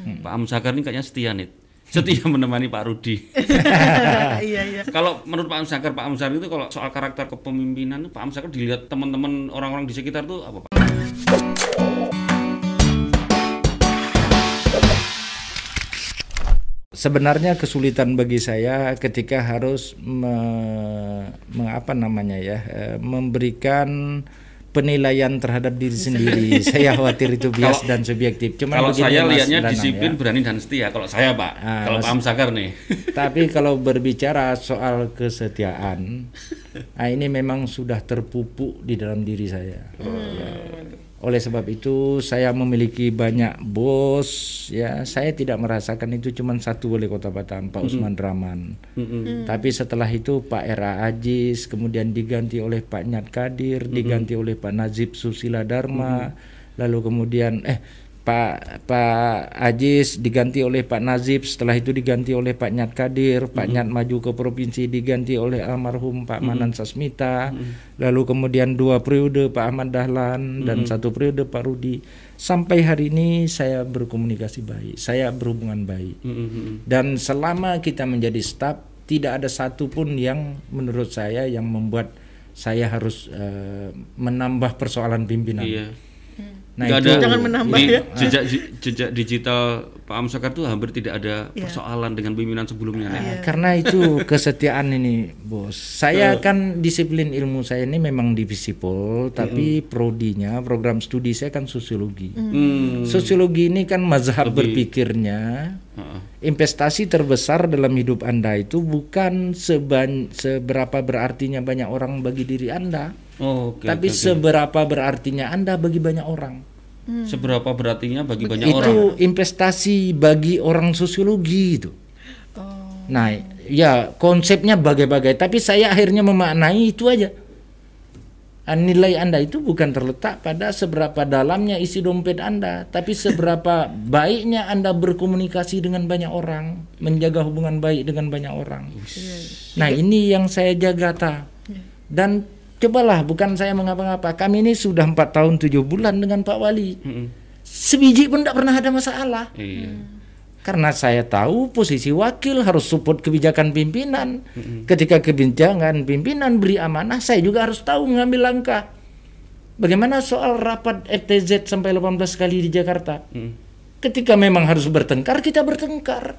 Pak Amsakar ini kayaknya setia nih. Setia menemani Pak Rudi. iya iya. kalau menurut Pak Amsakar, Pak Amsakar itu kalau soal karakter kepemimpinan, Pak Amsakar dilihat teman-teman orang-orang di sekitar tuh apa Pak? Sebenarnya kesulitan bagi saya ketika harus me, me- apa namanya ya eh, memberikan penilaian terhadap diri sendiri. saya khawatir itu bias Kalau- dan subjektif. Cuman kalau saya lihatnya disiplin, ya. berani dan setia. Kalau saya Pak, Ah, kalau Pak Amsakar nih. Tapi kalau berbicara soal kesetiaan, nah ini memang sudah terpupuk di dalam diri saya. Ya. Oleh sebab itu saya memiliki banyak bos, ya. Saya tidak merasakan itu cuma satu wali kota Batam, Pak Usman Rahman. Tapi setelah itu Pak Era Ajis, kemudian diganti oleh Pak Nyat Kadir, diganti oleh Pak Nazib Susila Dharma, lalu kemudian eh Pak Pak Ajis diganti oleh Pak Nazib, setelah itu diganti oleh Pak Nyat Kadir, Pak Nyat maju ke provinsi diganti oleh almarhum Pak Manan Sasmita, lalu kemudian dua periode Pak Ahmad Dahlan dan satu periode Pak Rudi. Sampai hari ini saya berkomunikasi baik, saya berhubungan baik. Dan selama kita menjadi staf, tidak ada satupun yang menurut saya yang membuat saya harus eh, menambah persoalan pimpinan. Iya. Nah, itu ada Jangan menambah di ya. Jejak jejak digital Pak Amsakar tuh hampir tidak ada Iya. persoalan dengan pimpinan sebelumnya. nih. Nah, Karena itu kesetiaan ini, bos. Saya kan disiplin ilmu saya ini memang di Visipol, tapi prodinya program studi saya kan sosiologi. Hmm. Sosiologi ini kan mazhab berpikirnya. Heeh. Investasi terbesar dalam hidup Anda itu bukan seban seberapa berartinya banyak orang bagi diri Anda, Oh, oke. tapi oke. seberapa berartinya Anda bagi banyak orang. seberapa berartinya bagi banyak itu orang. investasi bagi orang sosiologi itu. Oh. Nah, ya konsepnya bagai-bagai, tapi saya akhirnya memaknai itu aja. Ah, Nilai Anda itu bukan terletak pada seberapa dalamnya isi dompet Anda, tapi seberapa baiknya Anda berkomunikasi dengan banyak orang, menjaga hubungan baik dengan banyak orang. Nah, ini yang saya jaga ta. Dan cobalah, bukan saya mengapa-ngapa. Kami ini sudah empat tahun tujuh bulan dengan Pak Wali. Sebiji pun tidak pernah ada masalah. Iya. Karena saya tahu posisi wakil harus support kebijakan pimpinan. Ketika kebijakan pimpinan beri amanah, saya juga harus tahu mengambil langkah. Bagaimana soal rapat FTZ sampai 18 kali di Jakarta? Mm. Ketika memang harus bertengkar, kita bertengkar.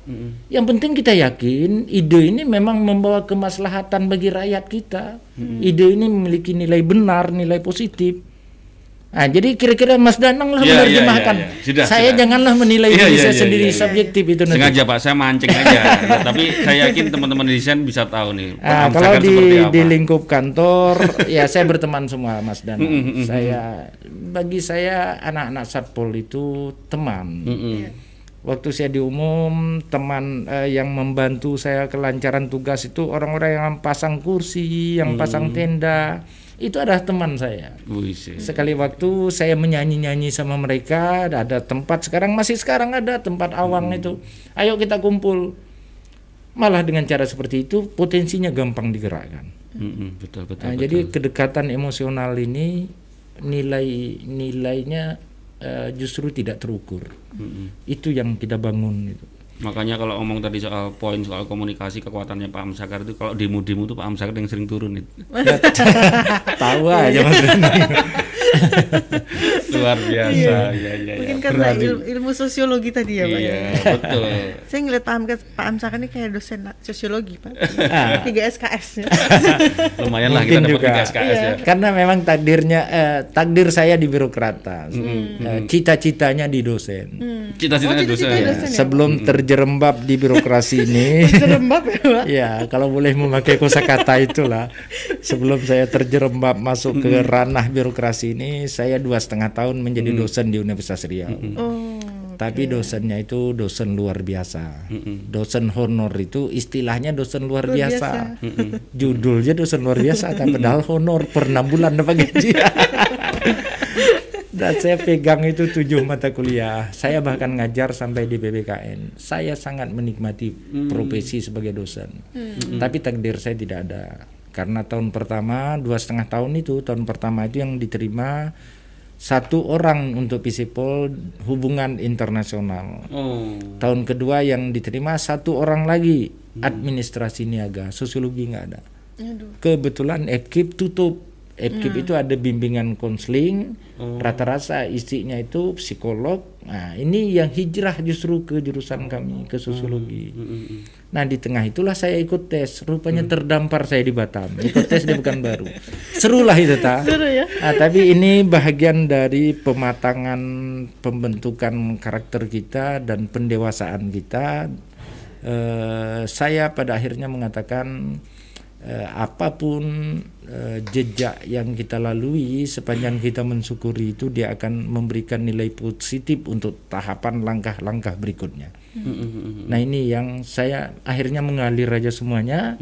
Yang penting kita yakin ide ini memang membawa kemaslahatan bagi rakyat kita. Ide ini memiliki nilai benar, nilai positif. Nah, jadi kira-kira Mas Danang lah Iya, iya, menerjemahkan. iya, iya. Sudah, saya sudah. janganlah menilai Iya, diri iya, saya iya, sendiri iya. subjektif itu nanti. Sengaja Pak, saya mancing aja. Tapi saya yakin teman-teman desain bisa tahu nih. Ah, Amsakar kalau di, di lingkup kantor, ya saya berteman semua Mas Dan. saya bagi saya anak-anak satpol itu teman. Mm-mm. Waktu saya diumum teman eh, yang membantu saya kelancaran tugas itu orang-orang yang pasang kursi, yang pasang tenda, itu adalah teman saya. Sekali waktu saya menyanyi-nyanyi sama mereka, ada, ada tempat sekarang masih sekarang ada tempat awang itu. Ayo kita kumpul. Malah dengan cara seperti itu potensinya gampang digerakkan. Mm-mm, betul betul. Nah, betul. jadi kedekatan emosional ini nilai nilainya eh, justru tidak terukur. Mm-mm. Itu yang kita bangun itu. Makanya kalau ngomong tadi soal poin soal komunikasi kekuatannya Pak Amsakar itu kalau demo-demo itu Pak Amsakar yang sering turun itu. Tahu aja Mas. Luar biasa. Iya iya iya. Mungkin karena il- ilmu sosiologi tadi ya Pak. ya? Iya, betul. Saya ngeliat Pak, Amka, Pak Amsaka ini kayak dosen sosiologi Pak. Ah. Tiga SKS ya. Lumayan lah kita dapat juga. tiga SKS ya. Karena memang takdirnya eh, takdir saya di birokrata. Eh, cita-citanya di dosen. Cita-citanya Oh, dosen. cita-citanya ya. dosen. ya? Sebelum terjerembab di birokrasi ini, Serembab ya Pak. ya kalau boleh memakai kosakata itulah. Sebelum saya terjerembab masuk ke ranah birokrasi ini, saya dua setengah tahun menjadi dosen di Universitas Riau. Oh. Tapi dosennya itu dosen luar biasa. Dosen honor itu istilahnya dosen luar, Luar biasa. biasa. Judulnya dosen luar biasa, tapi padahal honor per enam bulan dapat gaji. Dan saya pegang itu tujuh mata kuliah. Saya bahkan ngajar sampai di BBKN. Saya sangat menikmati profesi sebagai dosen. Tapi takdir saya tidak ada. Karena tahun pertama dua setengah tahun itu tahun pertama itu yang diterima satu orang untuk Visipol hubungan internasional. Oh. Tahun kedua yang diterima satu orang lagi administrasi niaga, sosiologi nggak ada. Aduh. Kebetulan ekip tutup. Ekip itu ada bimbingan konseling, rata-rata isinya itu psikolog. Nah, ini yang hijrah justru ke jurusan kami ke sosiologi. Nah, di tengah itulah saya ikut tes. Rupanya terdampar saya di Batam. Ikut tes di Pekanbaru. Seru lah itu, ta. Seru ya. Ah, tapi ini bahagian dari pematangan pembentukan karakter kita dan pendewasaan kita. Eh, saya pada akhirnya mengatakan eh, apa pun eh, jejak yang kita lalui sepanjang kita mensyukuri itu dia akan memberikan nilai positif untuk tahapan langkah-langkah berikutnya. Nah ini yang saya akhirnya mengalir aja semuanya.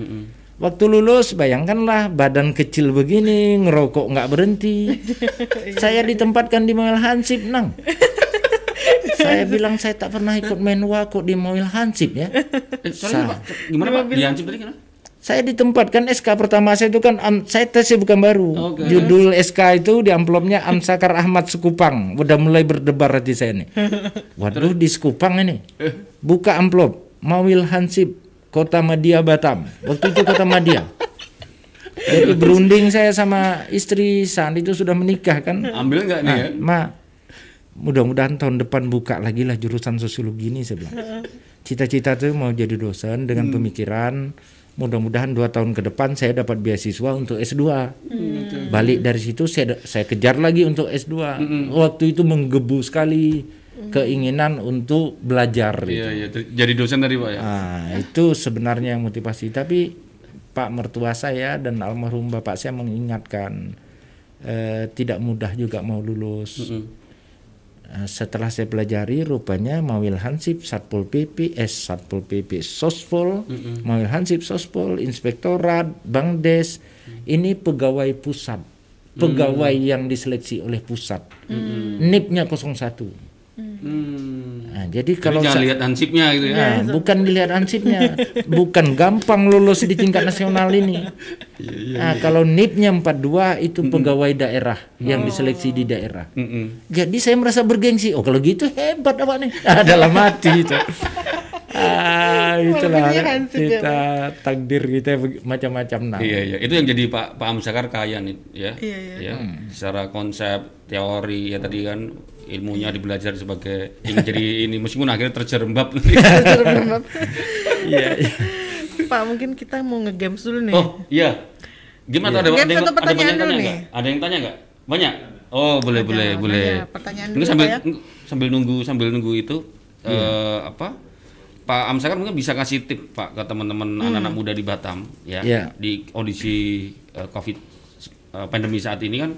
Waktu lulus bayangkanlah badan kecil begini ngerokok nggak berhenti. saya ditempatkan di mobil Hansip nang. saya bilang saya tak pernah ikut menwa kok di mobil Hansip ya. Eh, sorry Pak, gimana Pak? Diancip tadi kenapa? Saya ditempatkan SK pertama saya itu kan am- saya tesnya bukan baru. Oke. Judul SK itu di amplopnya Amsakar Ahmad Sekupang. Udah mulai berdebar hati saya nih. Waduh di Sekupang ini. Buka amplop Mawil Hansip Kota Madia Batam. Waktu itu Kota Madia. Jadi berunding saya sama istri saat itu sudah menikah kan. Ambil nggak nih Nah, ya? Ma, mudah-mudahan tahun depan buka lagi lah jurusan sosiologi ini saya bilang. Cita-cita tuh mau jadi dosen dengan pemikiran mudah-mudahan dua tahun ke depan saya dapat beasiswa untuk S2. Balik dari situ saya saya kejar lagi untuk S2. Waktu itu menggebu sekali keinginan untuk belajar. gitu. Iya, iya. Jadi dosen tadi Pak ya? Ah, itu sebenarnya yang motivasi. Tapi Pak mertua saya dan almarhum bapak saya mengingatkan eh, tidak mudah juga mau lulus. Eh, setelah saya pelajari rupanya Mawil Hansip Satpol PP S Satpol PP Sospol Mawil Hansip Sospol Inspektorat Bangdes ini pegawai pusat. Pegawai yang diseleksi oleh pusat. NIP-nya 01 Hmm. Nah, jadi Jadi kalau jangan sa- lihat ansipnya gitu ya. Nah, bukan dilihat ansipnya, bukan gampang lulus di tingkat nasional ini. Nah, kalau NIP-nya 42 itu pegawai daerah yang diseleksi di daerah. Mm-mm. Jadi saya merasa bergengsi. Oh, kalau gitu hebat apa nih? Ah, dalam hati itu. Ah, itulah ya, kita takdir kita macam-macam nah. Iya, iya. Itu yang jadi Pak Pak Amsakar kaya nih, ya. Iya, iya. Ya, secara konsep, teori ya tadi kan ilmunya dibelajar sebagai ingin jadi ini meskipun akhirnya terjerembab. Iya, iya. Pak mungkin kita mau ngegames dulu nih. oh, iya. Gimana ada, Game ada, yang- ada banyak dulu tanya nggak? Ada yang tanya nggak? Banyak. Oh, boleh, Ada, boleh, boleh. Pertanyaan dulu, sambil ya. sambil nunggu sambil nunggu itu eh apa? Pak Amsakar mungkin bisa kasih tip Pak ke teman-teman anak-anak muda di Batam ya Iya. di kondisi eh, Covid eh, pandemi saat ini kan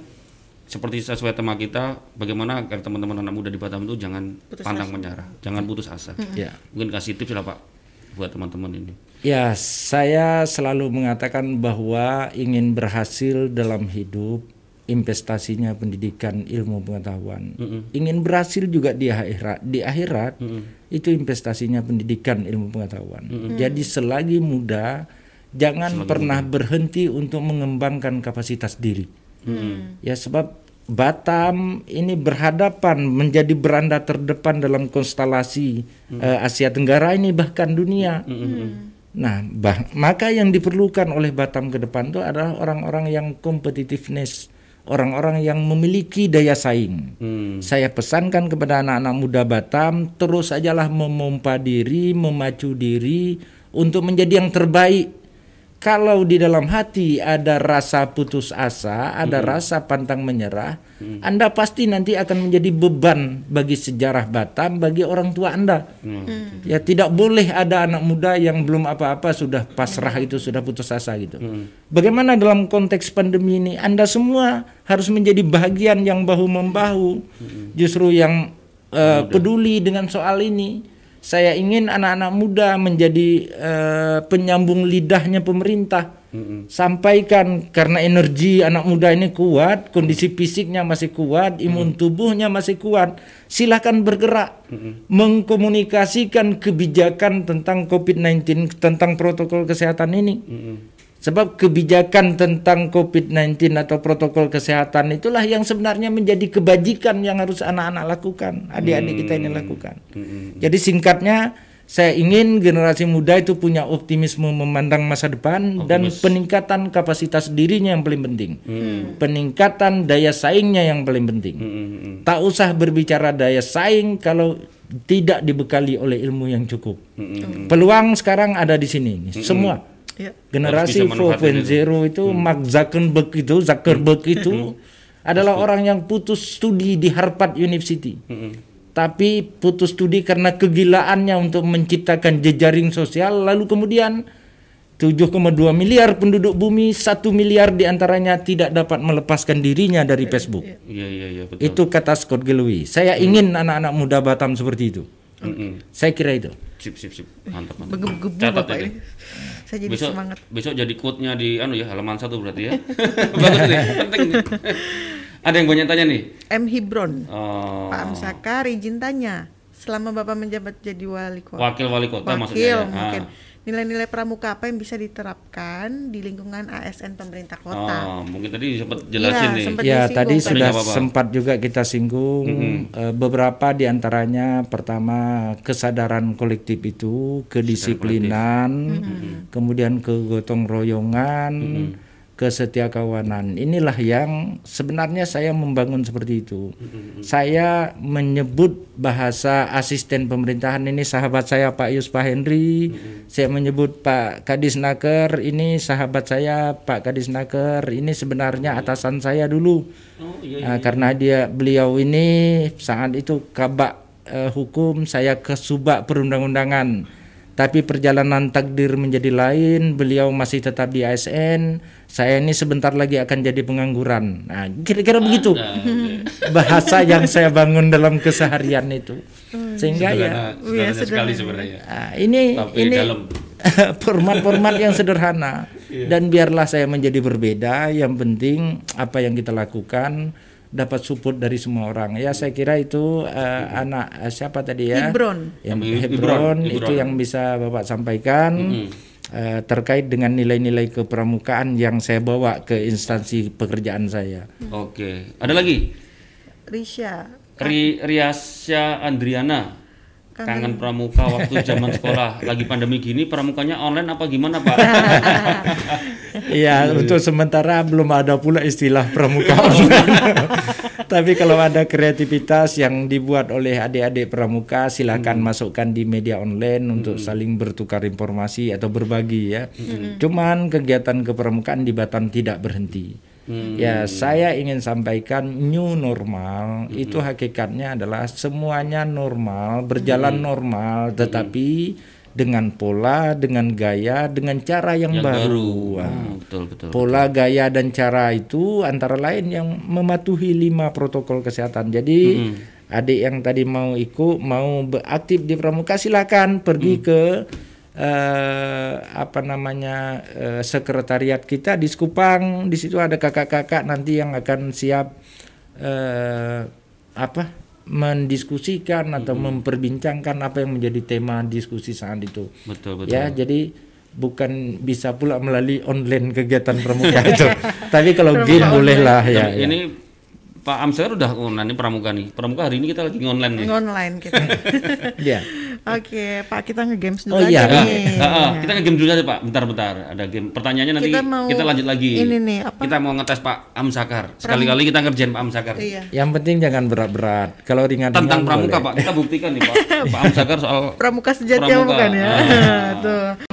seperti sesuai tema kita bagaimana agar teman-teman anak muda di Batam itu jangan pantang menyerah, jangan putus asa. Ya. Mungkin kasih tips lah Pak buat teman-teman ini. Ya, saya selalu mengatakan bahwa ingin berhasil dalam hidup, investasinya pendidikan ilmu pengetahuan. Ingin berhasil juga di akhirat, di akhirat itu investasinya pendidikan ilmu pengetahuan. Jadi selagi muda jangan pernah berhenti untuk mengembangkan kapasitas diri. Ya sebab Batam ini berhadapan menjadi beranda terdepan dalam konstelasi eh, Asia Tenggara ini bahkan dunia. Nah, bah- maka yang diperlukan oleh Batam ke depan itu adalah orang-orang yang competitiveness, orang-orang yang memiliki daya saing. Hmm. Saya pesankan kepada anak-anak muda Batam terus sajalah memompa diri, memacu diri untuk menjadi yang terbaik. Kalau di dalam hati ada rasa putus asa, ada rasa pantang menyerah, Anda pasti nanti akan menjadi beban bagi sejarah Batam, bagi orang tua Anda. Ya tidak boleh ada anak muda yang belum apa-apa sudah pasrah itu sudah putus asa gitu. Bagaimana dalam konteks pandemi ini Anda semua harus menjadi bagian yang bahu membahu. Justru yang eh, peduli dengan soal ini. Saya ingin anak-anak muda menjadi eh, penyambung lidahnya pemerintah. Sampaikan karena energi anak muda ini kuat, kondisi fisiknya masih kuat, imun tubuhnya masih kuat. Silahkan bergerak mengkomunikasikan kebijakan tentang COVID-19 tentang protokol kesehatan ini. Sebab kebijakan tentang COVID-19 atau protokol kesehatan itulah yang sebenarnya menjadi kebajikan yang harus anak-anak lakukan, adik-adik kita ini lakukan. Jadi singkatnya saya ingin generasi muda itu punya optimisme memandang masa depan dan peningkatan kapasitas dirinya yang paling penting. Peningkatan daya saingnya yang paling penting. Hmm, Tak usah berbicara daya saing kalau tidak dibekali oleh ilmu yang cukup. hmm, Peluang sekarang ada di sini, semua. Ya. Generasi Harus bisa manfaatin 4.0 itu Mark Zuckerberg itu Zuckerberg itu adalah orang yang putus studi di Harvard University. Tapi putus studi karena kegilaannya untuk menciptakan jejaring sosial lalu kemudian 7,2 miliar penduduk bumi, 1 miliar di antaranya tidak dapat melepaskan dirinya dari Facebook. Iya iya iya betul. Itu kata Scott Galloway. Saya ingin anak-anak muda Batam seperti itu. Mm-mm. Saya kira itu. Sip sip sip. Mantap mantap. Menggebu-gebu Catat Bapak ini. Saya jadi besok semangat. besok jadi quote-nya di anu ya halaman satu berarti ya. Bagus nih, penting nih. Ada yang banyak tanya nih. M Hibron. Oh, Pak Amsakar izin tanya. Selama Bapak menjabat jadi wali kota. wakil wali kota maksudnya. Wakil ya? mungkin. Ah. Nilai-nilai pramuka apa yang bisa diterapkan di lingkungan ASN pemerintah kota? Oh, mungkin tadi sempat jelasin Iya, nih. sempat Ya disinggung tadi tadi. sudah Nggak apa-apa. sempat juga kita singgung Eh, beberapa di antaranya pertama kesadaran kolektif itu kedisiplinan, kemudian kegotong royongan, kesetiakawanan. Inilah yang sebenarnya saya membangun seperti itu. Saya menyebut bahasa asisten pemerintahan ini sahabat saya Pak Yuspa Henry. Saya menyebut Pak Kadis Naker ini sahabat saya Pak Kadis Naker. Ini sebenarnya atasan saya dulu. Oh, iya. Nah, karena dia beliau ini saat itu kabak eh, hukum, saya ke subak perundang-undangan. Tapi perjalanan takdir menjadi lain, beliau masih tetap di ASN. Saya ini sebentar lagi akan jadi pengangguran. Nah, kira-kira begitu Nah, bahasa yang saya bangun dalam keseharian itu. Sehingga ya Sederhana, sederhana sekali sebenarnya. ah, ini Tapi ini dalam. format-format yang sederhana dan biarlah saya menjadi berbeda. Yang penting apa yang kita lakukan dapat support dari semua orang. Ya saya kira itu eh, anak eh, siapa tadi ya? Hibron. Yang Hebron, Hibron, itu yang bisa Bapak sampaikan eh, terkait dengan nilai-nilai kepramukaan yang saya bawa ke instansi pekerjaan saya. Oke. Ada lagi? Risha. Ri Riasya Andriana. Kangen pramuka waktu zaman sekolah lagi pandemi gini pramukanya online apa gimana Pak? Iya, untuk sementara belum ada pula istilah pramuka online. Tapi kalau ada kreativitas yang dibuat oleh adik-adik pramuka, silakan masukkan di media online untuk saling bertukar informasi atau berbagi ya. Cuman kegiatan kepramukaan di Batam tidak berhenti. Ya, saya ingin sampaikan new normal itu hakikatnya adalah semuanya normal, berjalan normal, tetapi dengan pola, dengan gaya, dengan cara yang, Yang baru. baru. Wah. Hmm, betul betul. Pola, gaya dan cara itu antara lain yang mematuhi lima protokol kesehatan. Jadi adik yang tadi mau ikut, mau beraktif di pramuka silakan pergi ke eh, apa namanya eh, sekretariat kita di Sekupang. Di situ ada kakak-kakak nanti yang akan siap eh, apa mendiskusikan atau memperbincangkan apa yang menjadi tema diskusi saat itu. Betul betul. Ya, jadi bukan bisa pula melalui online kegiatan pramuka itu. Tapi kalau game bolehlah ya. Tapi Ini Pak Amsar udah online pramuka nih. Pramuka hari ini kita lagi online nih. Online kita. ya. Oke, Pak kita nge-games dulu Oh, aja iya. nih. Ah, ah, kita nge-game dulu aja Pak, bentar-bentar. Ada game. Pertanyaannya nanti Kita kita, mau lanjut lagi. ini nih, apa? Kita mau ngetes Pak Amsakar. Sekali-kali kita ngerjain Pak Amsakar. Iya. Yang penting jangan berat-berat. Kalau ringan-ringan Tentang pramuka boleh. Pak, kita buktikan nih Pak. Pak Amsakar soal Pramuka sejati Pramuka. bukan ya? Ah. Tuh.